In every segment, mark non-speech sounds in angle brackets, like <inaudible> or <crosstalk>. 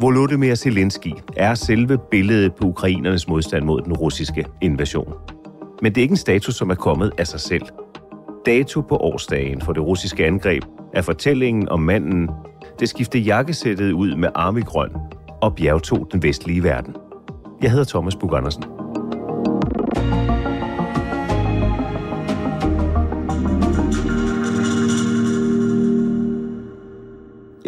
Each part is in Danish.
Volodymyr Zelensky er selve billedet på ukrainernes modstand mod den russiske invasion. Men det er ikke en status, som er kommet af sig selv. Dato på årsdagen for det russiske angreb er fortællingen om manden, der skifter jakkesættet ud med armigrøn og bjergtog den vestlige verden. Jeg hedder Thomas Bug Andersen.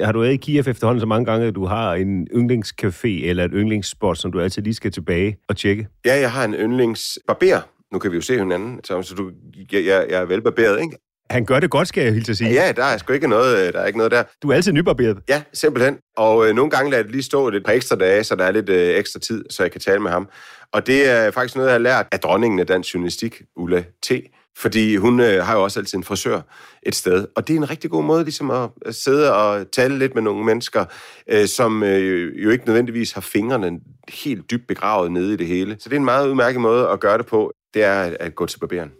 Har du været i Kiev efterhånden så mange gange, at du har en yndlingscafé eller et yndlingsspot, som du altid lige skal tilbage og tjekke? Ja, jeg har en yndlingsbarber. Nu kan vi jo se hinanden, så du, jeg, jeg, jeg er velbarberet, ikke? Han gør det godt, skal jeg hilse at sige. Ja, der er sgu ikke noget, der er ikke noget der. Du er altid nybarberet. Ja, simpelthen. Og øh, nogle gange lader jeg det lige stå et par ekstra dage, så der er lidt øh, ekstra tid, så jeg kan tale med ham. Og det er faktisk noget, jeg har lært af dronningen af dansk journalistik, Ulla T., fordi hun øh, har jo også altid en frisør et sted. Og det er en rigtig god måde ligesom at, at sidde og tale lidt med nogle mennesker, øh, som øh, jo ikke nødvendigvis har fingrene helt dybt begravet nede i det hele. Så det er en meget udmærket måde at gøre det på, det er at, at gå til barberen.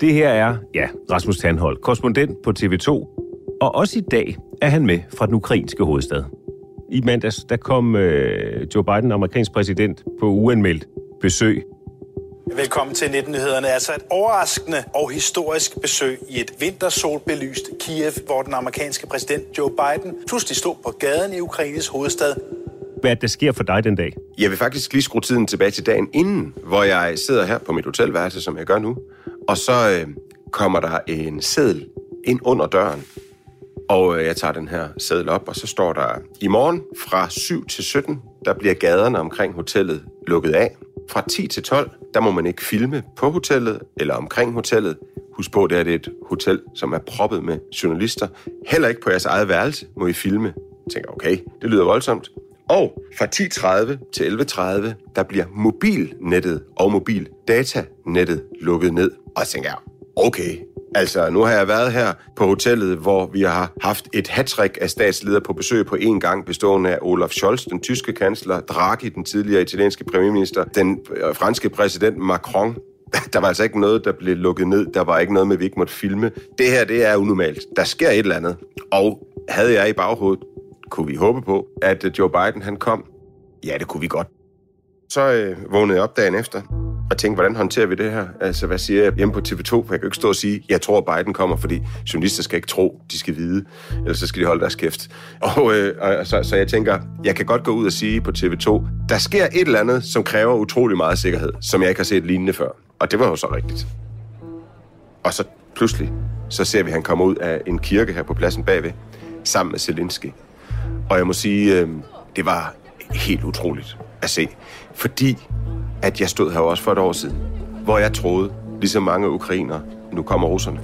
Det her er, ja, Rasmus Tandhold, korrespondent på TV2. Og også i dag er han med fra den ukrainske hovedstad. I mandags, der kom øh, Joe Biden, amerikansk præsident, på uanmeldt besøg Velkommen til 19-nyhederne. Altså et overraskende og historisk besøg i et vintersolbelyst Kiev, hvor den amerikanske præsident Joe Biden pludselig stod på gaden i Ukraines hovedstad. Hvad er det, der sker for dig den dag? Jeg vil faktisk lige skrue tiden tilbage til dagen inden, hvor jeg sidder her på mit hotelværelse, som jeg gør nu. Og så øh, kommer der en seddel ind under døren. Og øh, jeg tager den her seddel op, og så står der, i morgen fra 7 til 17, der bliver gaderne omkring hotellet lukket af. Fra 10 til 12, der må man ikke filme på hotellet eller omkring hotellet. Husk på, det er et hotel, som er proppet med journalister. Heller ikke på jeres eget værelse må I filme. Jeg tænker, okay, det lyder voldsomt. Og fra 10.30 til 11.30, der bliver mobilnettet og mobildatanettet lukket ned. Og jeg tænker, okay, Altså, nu har jeg været her på hotellet, hvor vi har haft et hattrick af statsledere på besøg på en gang, bestående af Olaf Scholz, den tyske kansler, Draghi, den tidligere italienske premierminister, den øh, franske præsident Macron. <laughs> Der var altså ikke noget, der blev lukket ned. Der var ikke noget med, at vi ikke måtte filme. Det her, det er unormalt. Der sker et eller andet. Og havde jeg i baghovedet, kunne vi håbe på, at øh, Joe Biden han kom? Ja, det kunne vi godt. Så øh, vågnede jeg op dagen efter og tænkte, hvordan håndterer vi det her? Altså, hvad siger jeg hjemme på TV2? For jeg kan jo ikke stå og sige, jeg tror, Biden kommer, fordi journalister skal ikke tro, de skal vide, ellers så skal de holde deres kæft. <laughs> Og, øh, og så, så jeg tænker, jeg kan godt gå ud og sige på TV2, der sker et eller andet, som kræver utrolig meget sikkerhed, som jeg ikke har set lignende før. Og det var jo så rigtigt. Og så pludselig, så ser vi, at han kommer ud af en kirke her på pladsen bagved, sammen med Zelensky. Og jeg må sige, øh, det var helt utroligt at se. Fordi at jeg stod her også for et år siden, hvor jeg troede, ligesom mange ukrainer, nu kommer russerne.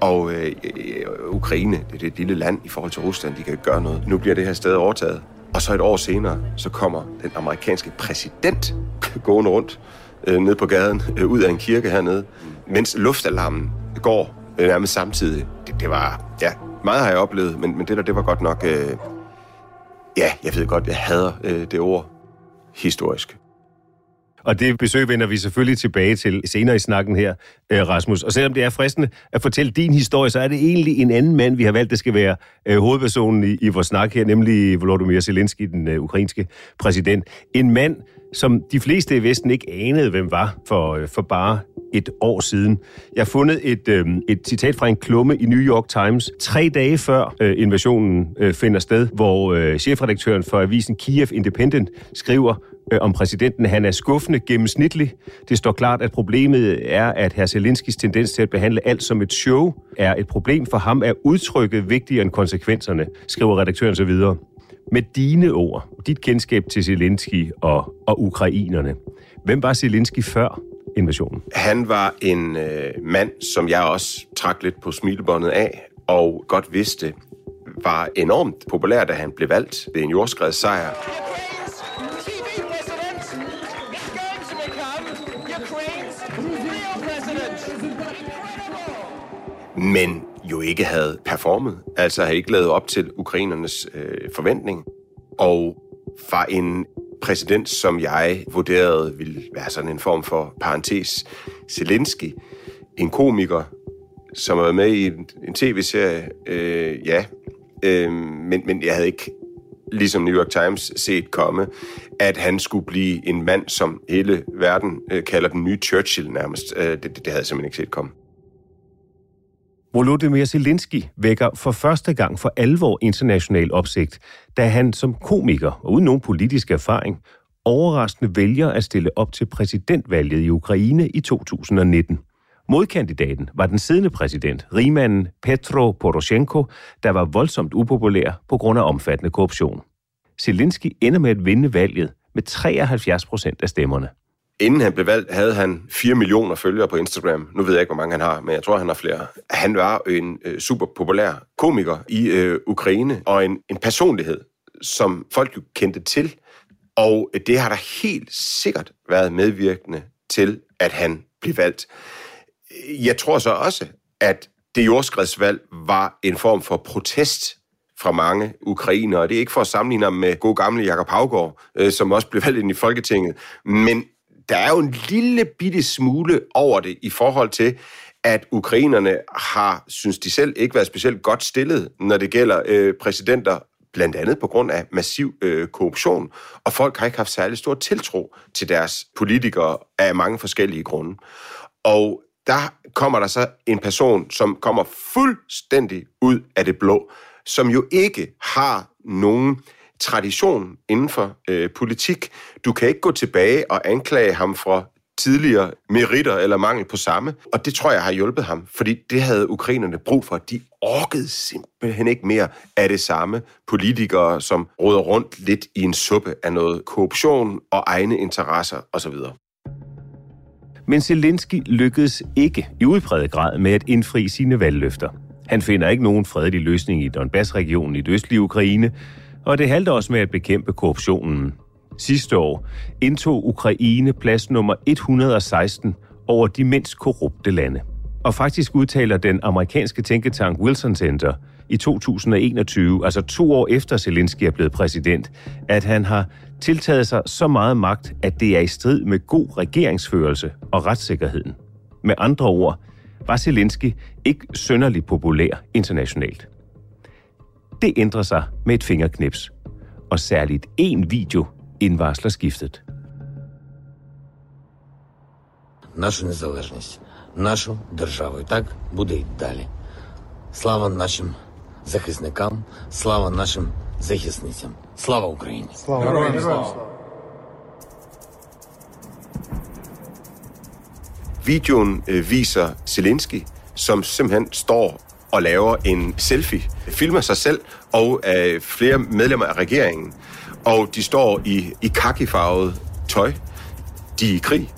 Og øh, øh Ukraine, det er et lille land i forhold til Rusland, de kan ikke gøre noget. Nu bliver det her sted overtaget. Og så et år senere, så kommer den amerikanske præsident gående rundt øh, ned på gaden, øh, ud af en kirke hernede, mens luftalarmen går øh, nærmest samtidig. Det, det var, ja, meget har jeg oplevet, men, men det der, det var godt nok, øh, ja, jeg ved godt, jeg hader øh, det ord, historisk. Og det besøg vender vi selvfølgelig tilbage til senere i snakken her, øh, Rasmus. Og selvom det er fristende at fortælle din historie, så er det egentlig en anden mand, vi har valgt, der skal være øh, hovedpersonen i, i vores snak her, nemlig Volodymyr Zelensky, den øh, ukrainske præsident. En mand, som de fleste i Vesten ikke anede, hvem var for, for bare et år siden. Jeg har fundet et, øh, et citat fra en klumme i New York Times, tre dage før øh, invasionen øh, finder sted, hvor øh, chefredaktøren for avisen Kiev Independent skriver øh, om præsidenten, han er skuffende gennemsnitlig. Det står klart, at problemet er, at herr Zelenskis tendens til at behandle alt som et show er et problem. For ham er udtrykket vigtigere end konsekvenserne, skriver redaktøren så videre. Med dine ord, dit kendskab til Zelensky og, og ukrainerne. Hvem var Zelensky før invasionen? Han var en øh, mand, som jeg også trak lidt på smilebåndet af, og godt vidste, var enormt populær, da han blev valgt ved en jordskredssejr. Men jo ikke havde performet, altså havde ikke lavet op til ukrainernes øh, forventning. Og var en præsident, som jeg vurderede ville være sådan en form for parentes. Zelensky, en komiker, som var med i en, en tv-serie, øh, ja, øh, men, men jeg havde ikke ligesom New York Times set komme, at han skulle blive en mand, som hele verden øh, kalder den nye Churchill nærmest. Øh, det, det, det havde jeg simpelthen ikke set komme. Volodymyr Zelensky vækker for første gang for alvor international opsigt, da han som komiker og uden nogen politisk erfaring overraskende vælger at stille op til præsidentvalget i Ukraine i 2019. Modkandidaten var den siddende præsident, rigmanden Petro Poroshenko, der var voldsomt upopulær på grund af omfattende korruption. Zelensky ender med at vinde valget med 73 procent af stemmerne. Inden han blev valgt, havde han 4 millioner følgere på Instagram. Nu ved jeg ikke, hvor mange han har, men jeg tror, han har flere. Han var en øh, super populær komiker i øh, Ukraine, og en, en personlighed, som folk jo kendte til. Og øh, det har der helt sikkert været medvirkende til, at han blev valgt. Jeg tror så også, at det jordskredsvalg var en form for protest fra mange ukrainere. Det er ikke for at sammenligne ham med god gamle Jakob Havgård, øh, som også blev valgt ind i Folketinget. Men der er jo en lille bitte smule over det i forhold til, at ukrainerne har, synes de selv, ikke været specielt godt stillet, når det gælder øh, præsidenter, blandt andet på grund af massiv øh, korruption, og folk har ikke haft særlig stor tiltro til deres politikere af mange forskellige grunde. Og der kommer der så en person, som kommer fuldstændig ud af det blå, som jo ikke har nogen øh, tradition inden for øh, politik. Du kan ikke gå tilbage og anklage ham for tidligere meritter eller mangel på samme. Og det tror jeg har hjulpet ham, fordi det havde ukrainerne brug for. De orkede simpelthen ikke mere af det samme. Politikere, som råder rundt lidt i en suppe af noget korruption og egne interesser osv. Men Zelensky lykkedes ikke i udpræget grad med at indfri sine valgløfter. Han finder ikke nogen fredelig løsning i Donbass-regionen i det østlige Ukraine, og det halter også med at bekæmpe korruptionen. Sidste år indtog Ukraine plads nummer 116 over de mindst korrupte lande. Og faktisk udtaler den amerikanske tænketank Wilson Center i 2021, altså to år efter Zelensky er blevet præsident, at han har tiltaget sig så meget magt, at det er i strid med god regeringsførelse og retssikkerheden. Med andre ord var Zelensky ikke sønderligt populær internationalt. Det ændrer sig med et fingerknips. Og særligt én video indvarsler skiftet. Нашу незалежність, нашу державу. І так буде й далі. Слава нашим захисникам, слава нашим захисницям. Слава Україні! Слава Героям слава! Videoen øh, viser Zelensky, som simpelthen står og laver en selfie, filmer sig selv og øh, flere medlemmer af regeringen. Og de står i, i kakifarvet tøj. De er i krig.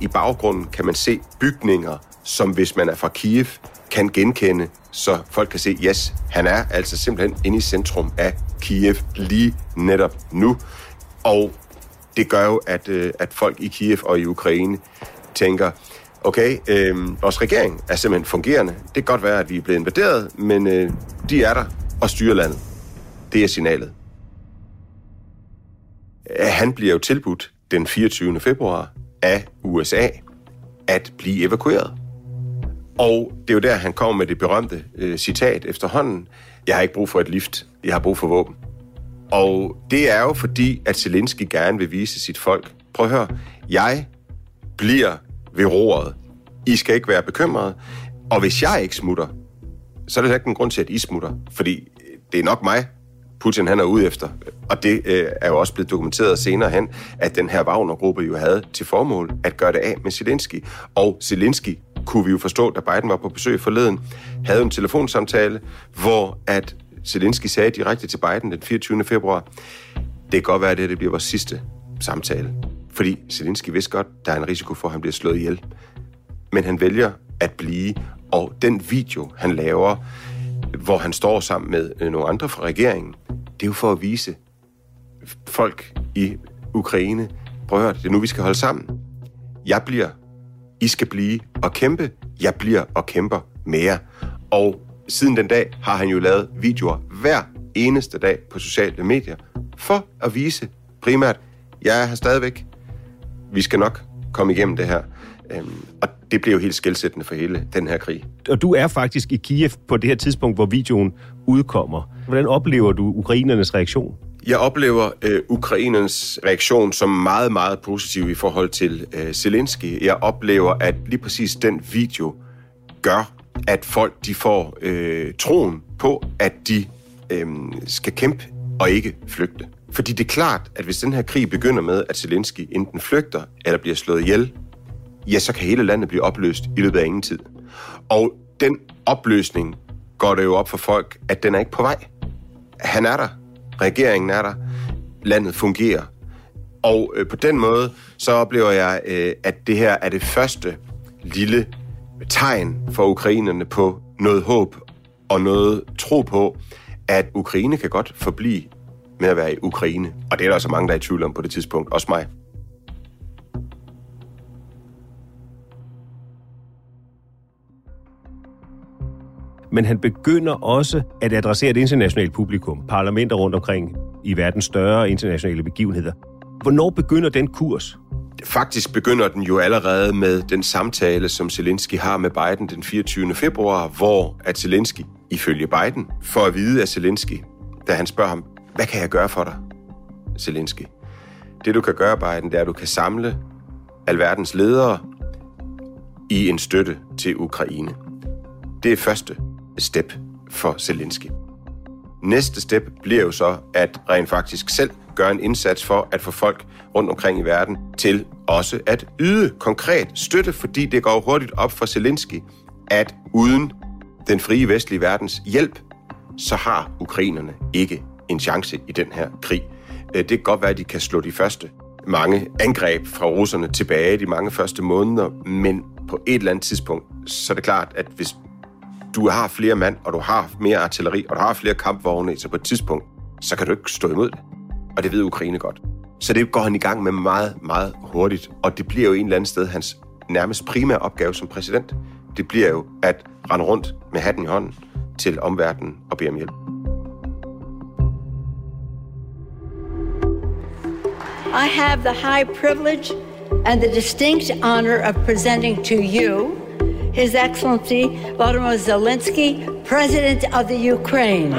I baggrunden kan man se bygninger, som hvis man er fra Kiev, kan genkende, så folk kan se, yes, han er altså simpelthen inde i centrum af Kiev lige netop nu. Og det gør jo, at, øh, at folk i Kiev og i Ukraine tænker, okay, øh, vores regering er simpelthen fungerende. Det kan godt være, at vi er blevet invaderet, men øh, de er der og styrer landet. Det er signalet. Han bliver jo tilbudt den 24. februar af USA at blive evakueret. Og det er jo der, han kommer med det berømte øh, citat efterhånden. Jeg har ikke brug for et lift, jeg har brug for våben. Og det er jo fordi, at Zelensky gerne vil vise sit folk. Prøv at høre, jeg bliver ved roret. I skal ikke være bekymrede. Og hvis jeg ikke smutter, så er det ikke en grund til, at I smutter. Fordi øh, det er nok mig, Putin han er ude efter. Og det øh, er jo også blevet dokumenteret senere hen, at den her Wagner-gruppe jo havde til formål at gøre det af med Zelensky. Og Zelensky kunne vi jo forstå, da Biden var på besøg forleden, havde en telefonsamtale, hvor at Zelensky sagde direkte til Biden den 24. februar, det kan godt være, at det, det bliver vores sidste samtale. Fordi Zelensky vidste godt, der er en risiko for, at han bliver slået ihjel. Men han vælger at blive, og den video, han laver, hvor han står sammen med øh, nogle andre fra regeringen, det er jo for at vise folk i Ukraine, prøv at høre, det er nu, vi skal holde sammen. Jeg bliver, I skal blive og kæmpe, jeg bliver og kæmper mere. Og siden den dag har han jo lavet videoer hver eneste dag på sociale medier, for at vise primært, jeg er her stadigvæk, vi skal nok komme igennem det her. Øhm, og det bliver jo helt skældsættende for hele den her krig. Og du er faktisk i Kiev på det her tidspunkt, hvor videoen udkommer. Hvordan oplever du ukrainernes reaktion? Jeg oplever øh, ukrainernes reaktion som meget, meget positiv i forhold til øh, Zelensky. Jeg oplever, at lige præcis den video gør, at folk de får øh, troen på, at de øh, skal kæmpe og ikke flygte. Fordi det er klart, at hvis den her krig begynder med, at Zelensky enten flygter eller bliver slået ihjel, ja, så kan hele landet blive opløst i løbet af ingen tid. Og den opløsning går det jo op for folk, at den er ikke på vej. Han er der. Regeringen er der. Landet fungerer. Og øh, på den måde, så oplever jeg, øh, at det her er det første lille tegn for ukrainerne på noget håb og noget tro på, at Ukraine kan godt forblive med at være i Ukraine. Og det er der også mange, der er i tvivl om på det tidspunkt. Også mig. men han begynder også at adressere et internationalt publikum, parlamenter rundt omkring i verdens større internationale begivenheder. Hvornår begynder den kurs? Faktisk begynder den jo allerede med den samtale, som Zelensky har med Biden den 24. februar, hvor at Zelensky, ifølge Biden, får at vide af Zelensky, da han spørger ham, hvad kan jeg gøre for dig, Zelensky? Det du kan gøre, Biden, det er, at du kan samle alverdens ledere i en støtte til Ukraine. Det er første step for Zelensky. Næste step bliver jo så at rent faktisk selv gøre en indsats for at få folk rundt omkring i verden til også at yde konkret støtte, fordi det går hurtigt op for Zelensky, at uden den frie vestlige verdens hjælp, så har ukrainerne ikke en chance i den her krig. Øh, det kan godt være, at de kan slå de første mange angreb fra russerne tilbage de mange første måneder, men på et eller andet tidspunkt, så er det klart, at hvis du har flere mand, og du har mere artilleri, og du har flere kampvogne, så på et tidspunkt, så kan du ikke stå imod det. Og det ved Ukraine godt. Så det går han i gang med meget, meget hurtigt. Og det bliver jo en eller anden sted hans nærmest primære opgave som præsident. Det bliver jo at rende rundt med hatten i hånden til omverdenen og bede om hjælp. I have the high privilege and the distinct honor of presenting to you His Excellency Volodymyr Zelensky, President of the Ukraine.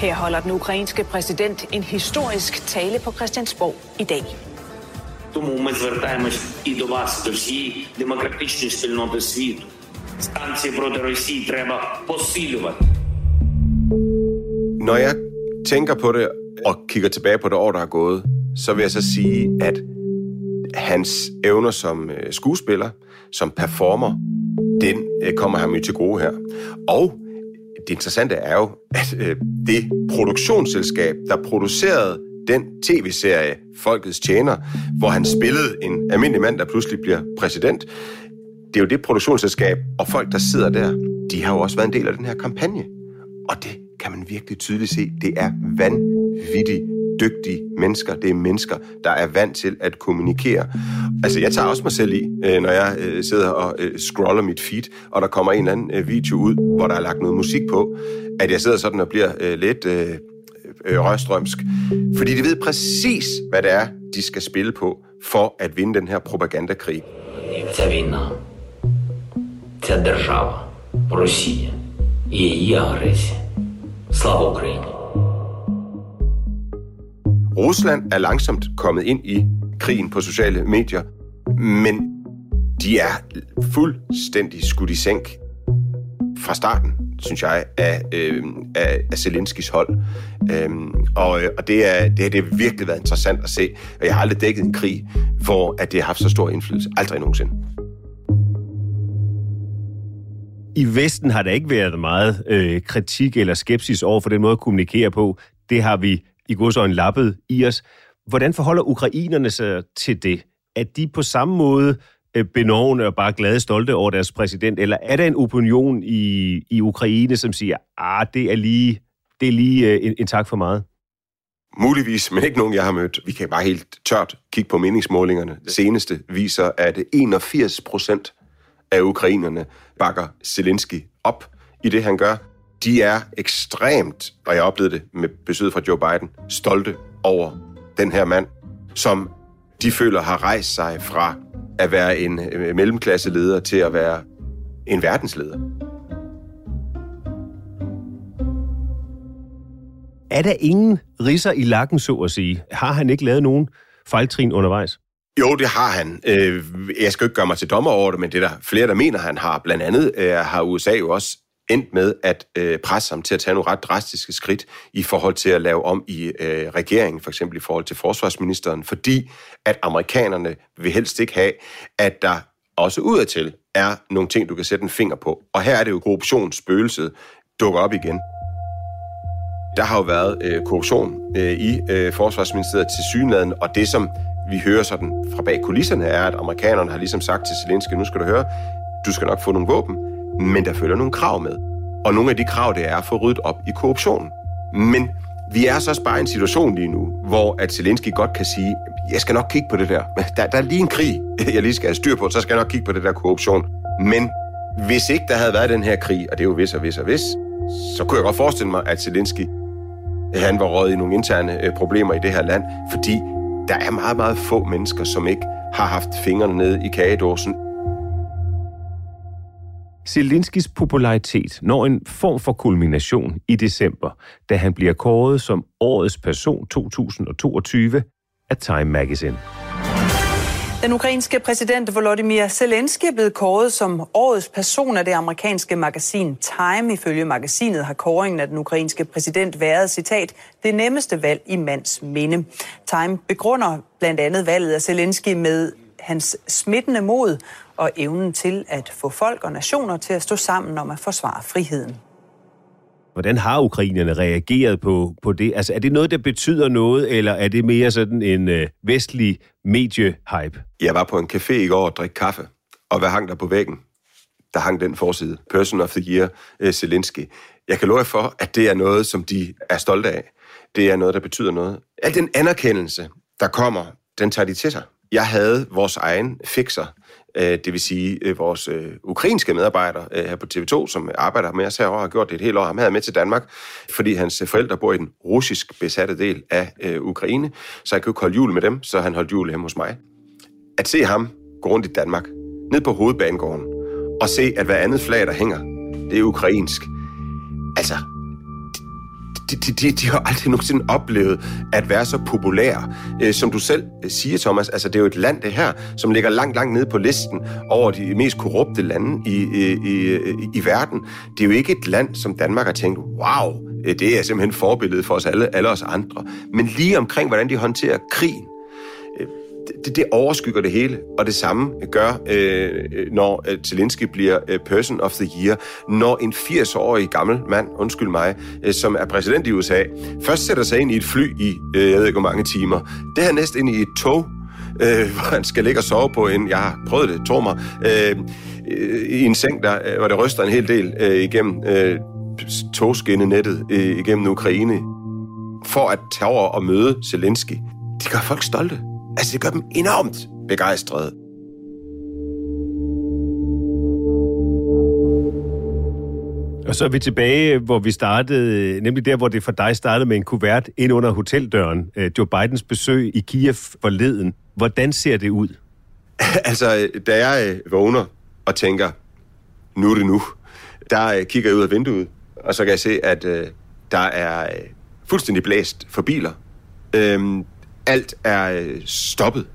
Her holder den ukrainske præsident en historisk tale på Christiansborg i dag. Тому ми звертаємось і до вас, до всієї демократичної спільноти світу. Станції проти Росії треба посилювати. Når jeg tænker på det og kigger tilbage på det år, der er gået, så vil jeg så sige, at hans evner som øh, skuespiller, som performer, den øh, kommer ham jo til gode her. Og det interessante er jo, at øh, det produktionsselskab, der producerede den tv-serie Folkets Tjener, hvor han spillede en almindelig mand, der pludselig bliver præsident. Det er jo det produktionsselskab, og folk, der sidder der, de har jo også været en del af den her kampagne. Og det kan man virkelig tydeligt se. Det er vanvittigt dygtige mennesker. Det er mennesker, der er vant til at kommunikere. Altså, jeg tager også mig selv i, øh, når jeg øh, sidder og øh, scroller mit feed, og der kommer en eller anden video ud, hvor der er lagt noget musik på, at jeg sidder sådan og bliver lidt rørstrømsk. Fordi de ved præcis, hvad det er, de skal spille på, for at vinde den her propagandakrig. Ця війна, ця держава, Росія і її агресія. Slav Ukraini. Rusland er langsomt kommet ind i krigen på sociale medier, men de er fuldstændig skudt i sænk fra starten, synes jeg, af, øh, af, af Zelenskis hold. Øhm, og, øh, og det er det har virkelig været interessant at se. Og jeg har aldrig dækket en krig, hvor at det har haft så stor indflydelse. Aldrig nogensinde. I Vesten har der ikke været meget øh, kritik eller skepsis over for den måde at kommunikere på. Det har vi i godsøjne lappet i os. Hvordan forholder ukrainerne sig til det? Er de på samme måde øh, benovne og bare glade stolte over deres præsident, eller er der en opinion i, i Ukraine, som siger, ah, det er lige, det er lige øh, en, en tak for meget? Muligvis, men ikke nogen, jeg har mødt. Vi kan bare helt tørt kigge på meningsmålingerne. Det seneste viser, at 81 procent af ukrainerne bakker Zelensky op i det, han gør de er ekstremt, og jeg oplevede det med besøget fra Joe Biden, stolte over den her mand, som de føler har rejst sig fra at være en øh, mellemklasseleder til at være en verdensleder. Er der ingen risser i lakken, så at sige? Har han ikke lavet nogen fejltrin undervejs? Jo, det har han. Øh, jeg skal ikke gøre mig til dommer over det, men det er der flere, der mener, han har. Blandt andet øh, har USA jo også endt med at øh, presse ham til at tage nogle ret drastiske skridt i forhold til at lave om i øh, regeringen, for eksempel i forhold til forsvarsministeren, fordi at amerikanerne vil helst ikke have, at der også udadtil er nogle ting, du kan sætte en finger på. Og her er det jo korruptionsspøgelset dukker op igen. Der har jo været øh, korruption øh, i øh, Forsvarsministeriet til synligheden, og det som vi hører sådan fra bag kulisserne er, at amerikanerne har ligesom sagt til Zelensky, nu skal du høre, du skal nok få nogle våben, men der følger nogle krav med. Og nogle af de krav, det er at få ryddet op i korruptionen. Men vi er så også bare i en situation lige nu, hvor at Zelensky godt kan sige, jeg skal nok kigge på det der. der. Der er lige en krig, <laughs> jeg lige skal have styr på, så skal jeg nok kigge på det der korruption. Men hvis ikke der havde været den her krig, og det er jo vis og vis og vis, så kunne jeg godt forestille mig, at Zelensky han var råd i nogle interne øh, problemer i det her land, fordi der er meget, meget få mennesker, som ikke har haft fingrene nede i kagedåsen Zelinskis popularitet når en form for kulmination i december, da han bliver kåret som årets person 2022 af Time Magazine. Den ukrainske præsident Volodymyr Zelensky er blevet kåret som årets person af det amerikanske magasin Time. Ifølge magasinet har kåringen af den ukrainske præsident været, citat, det nemmeste valg i mands minde. Time begrunder blandt andet valget af Zelensky med hans smittende mod og evnen til at få folk og nationer til at stå sammen om at forsvare friheden. Hvordan har ukrainerne reageret på, på det? Altså, er det noget, der betyder noget, eller er det mere sådan en øh, vestlig mediehype? Jeg var på en café i går og drikke kaffe, og hvad hang der på væggen? Der hang den forside. Person of the Year, øh, Zelensky. Jeg kan love for, at det er noget, som de er stolte af. Det er noget, der betyder noget. Al den anerkendelse, der kommer, den tager de til sig. Jeg havde vores egen fixer, Øh, det vil sige øh, vores øh, ukrainske medarbejder øh, her på TV2, som arbejder med os herovre, og har gjort det et helt år. Han havde med til Danmark, fordi hans forældre bor i den russisk besatte del af Ukraine, så jeg kunne ikke holde jul med dem, så han holdt jul hjemme hos mig. At se ham gå rundt i Danmark, ned på hovedbanegården, og se, at hver andet flag, der hænger, det er ukrainsk. Altså, de, de, de, har aldrig nogensinde oplevet at være så populære. Øh, som du selv øh, siger, Thomas, altså det er jo et land, det her, som ligger langt, langt nede på listen over de mest korrupte lande i, i, i, i verden. Det er jo ikke et land, som Danmark har tænkt, wow, øh, det er simpelthen forbilledet for os alle, alle os andre. Men lige omkring, hvordan de håndterer krigen, det, det overskygger det hele, og det samme øh, gør, øh, når øh, Zelensky bliver øh, Person of the Year, når en 80-årig gammel mand, undskyld mig, øh, som er præsident i USA, først sætter sig ind i et fly i, øh, jeg ved ikke hvor mange timer, det er næsten ind i et tog, <laughs> øh, hvor han skal ligge og sove på en, jeg har prøvet det, tror mig, øh, i en seng, der, hvor det ryster en hel del øh, igennem øh, togskinnenettet øh, igennem Ukraine, for at tage over og møde Zelensky. De gør folk stolte. Altså, det gør dem enormt begejstrede. Og så er vi tilbage, hvor vi startede, nemlig der, hvor det for dig startede med en kuvert ind under hoteldøren. Øh, Joe Bidens besøg i Kiev forleden. Hvordan ser det ud? <laughs> altså, da jeg øh, vågner og tænker, nu er det nu, der øh, kigger jeg ud af vinduet, og så kan jeg se, at øh, der er fuldstændig blæst for biler. Øhm, alt er øh, stoppet.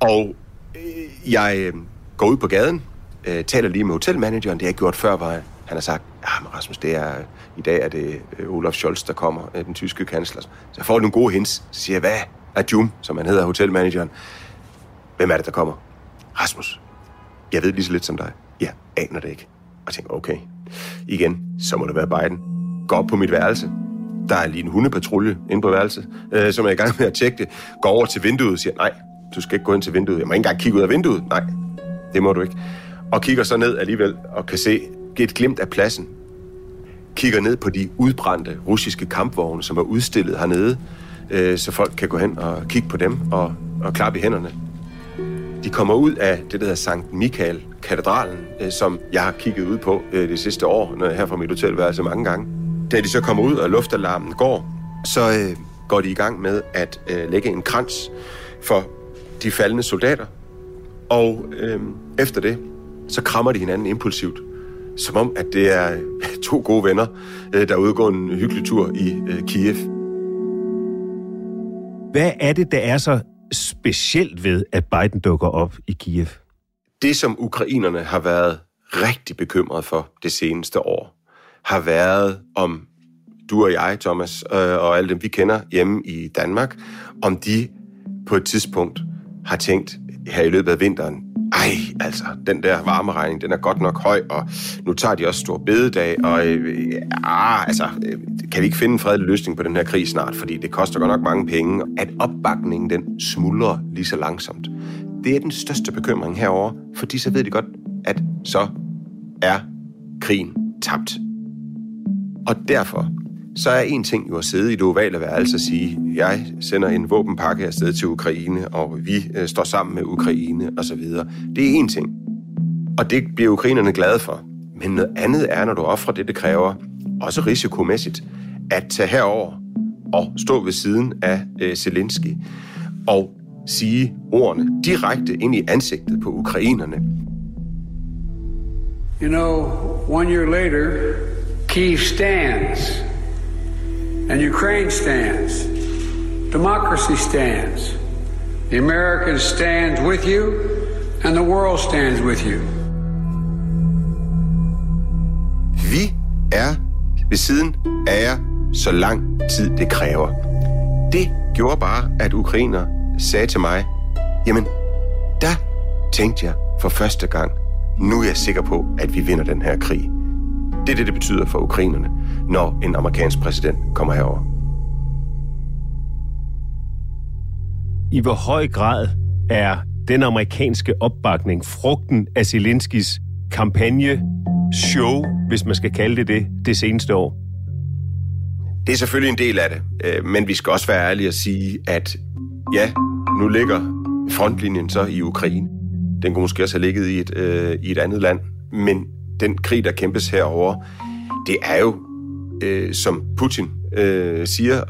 Og øh, jeg øh, går ud på gaden, øh, taler lige med hotelmanageren, det har jeg gjort før, hvor han har sagt, ja, men Rasmus, det er, i dag er det Olaf Scholz, der kommer, den tyske kansler. Så jeg får nogle gode hints. Så siger jeg, hvad er Jum, som han hedder, hotelmanageren? Hvem er det, der kommer? Rasmus. Jeg ved lige så lidt som dig. Jeg aner det ikke. Og jeg tænker, okay, igen, så må det være Biden. Går op på mit værelse, der er lige en hundepatrulje inde på værelset, øh, som er i gang med at tjekke det. Går over til vinduet og siger, nej, du skal ikke gå ind til vinduet. Jeg må ikke engang kigge ud af vinduet. Nej, det må du ikke. Og kigger så ned alligevel og kan se et glimt af pladsen. Kigger ned på de udbrændte russiske kampvogne, som er udstillet hernede, øh, så folk kan gå hen og kigge på dem og, og klappe i hænderne. De kommer ud af det, der hedder Sankt Michael katedralen, øh, som jeg har kigget ud på øh, det sidste år, når jeg her fra mit hotelværelse mange gange. Da de så kommer ud, og luftalarmen går, så øh, går de i gang med at øh, lægge en krans for de faldende soldater. Og øh, efter det, så krammer de hinanden impulsivt, som om, at det er to gode venner, øh, der udgår en hyggelig tur i øh, Kiev. Hvad er det, der er så specielt ved, at Biden dukker op i Kiev? Det, som ukrainerne har været rigtig bekymret for det seneste år, har været om du og jeg, Thomas, øh, og alle dem, vi kender hjemme i Danmark, om de på et tidspunkt har tænkt her i løbet af vinteren, ej, altså, den der varmeregning, den er godt nok høj, og nu tager de også stor bededag, og øh, ah, altså, øh, kan vi ikke finde en fredelig løsning på den her krig snart, fordi det koster godt nok mange penge, at opbakningen den smuldrer lige så langsomt. Det er den største bekymring herover, fordi så ved de godt, at så er krigen tabt. Og derfor så er en ting jo at sidde i det ovale værelse og sige, jeg sender en våbenpakke afsted til Ukraine, og vi øh, står sammen med Ukraine osv. Det er en ting. Og det bliver ukrainerne glade for. Men noget andet er, når du offrer det, det kræver, også risikomæssigt, at tage herover og stå ved siden af øh, Zelensky og sige ordene direkte ind i ansigtet på ukrainerne. You know, one year later, Kiev stands, and Ukraine stands. Democracy stands. The Americans stand with you, and the world stands with you. Vi er ved siden af jer, så lang tid det kræver. Det gjorde bare, at ukrainer sagde til mig, jamen, der tænkte jeg for første gang, nu er jeg sikker på, at vi vinder den her krig. Det er det, det betyder for ukrainerne, når en amerikansk præsident kommer herover. I hvor høj grad er den amerikanske opbakning frugten af Zelenskis kampagne, show, hvis man skal kalde det det, det seneste år? Det er selvfølgelig en del af det, øh, men vi skal også være ærlige og sige, at ja, nu ligger frontlinjen så i Ukraine. Den kunne måske også have ligget i et, øh, i et andet land, men den krig, der kæmpes herover, det er jo, øh, som Putin øh, siger,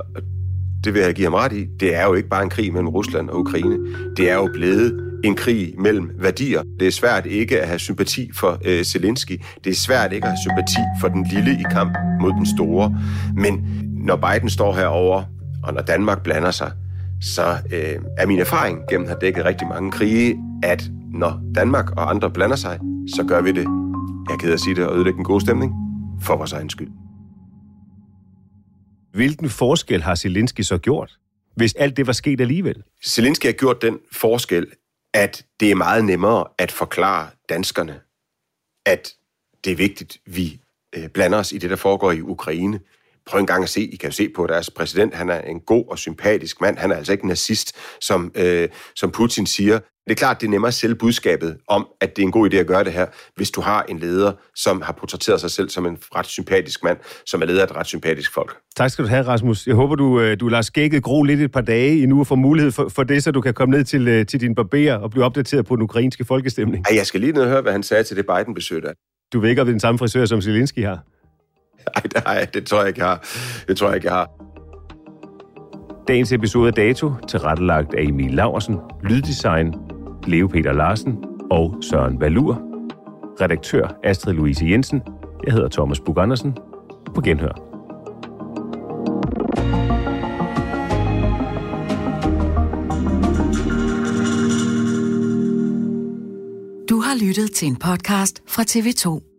det vil jeg give ham ret i, det er jo ikke bare en krig mellem Rusland og Ukraine. Det er jo blevet en krig mellem værdier. Det er svært ikke at have sympati for øh, Zelensky. Det er svært ikke at have sympati for den lille i kamp mod den store. Men når Biden står herover og når Danmark blander sig, så øh, er min erfaring gennem at have dækket rigtig mange krige, at når Danmark og andre blander sig, så gør vi det, jeg er ked af at sige det, og ødelægge en god stemning, for vores egen skyld. Hvilken forskel har Zelensky så gjort? hvis alt det var sket alligevel. Zelensky har gjort den forskel, at det er meget nemmere at forklare danskerne, at det er vigtigt, vi øh, blander os i det, der foregår i Ukraine. Prøv en gang at se, I kan jo se på deres præsident, han er en god og sympatisk mand, han er altså ikke en nazist, som, øh, som Putin siger. Det er klart, det er nemmere at sælge budskabet om, at det er en god idé at gøre det her, hvis du har en leder, som har portrætteret sig selv som en ret sympatisk mand, som er leder af et ret sympatisk folk. Tak skal du have, Rasmus. Jeg håber, du, øh, du lader skægget gro lidt et par dage endnu og får mulighed for, for det, så du kan komme ned til, øh, til din barber og blive opdateret på den ukrainske folkestemning. Ej, jeg skal lige ned og høre, hvad han sagde til det Biden-besøg der. Du ved ikke, om det er den samme frisør, som Zelensky har? <laughs> Nej, det, har det tror jeg ikke, jeg har. Det tror jeg ikke, jeg har. Dagens episode af Dato, tilrettelagt af Emil Laversen, Lyddesign, Leo Peter Larsen og Søren Valur. Redaktør Astrid Louise Jensen. Jeg hedder Thomas Bug Andersen. På genhør. Du har lyttet til en podcast fra TV2.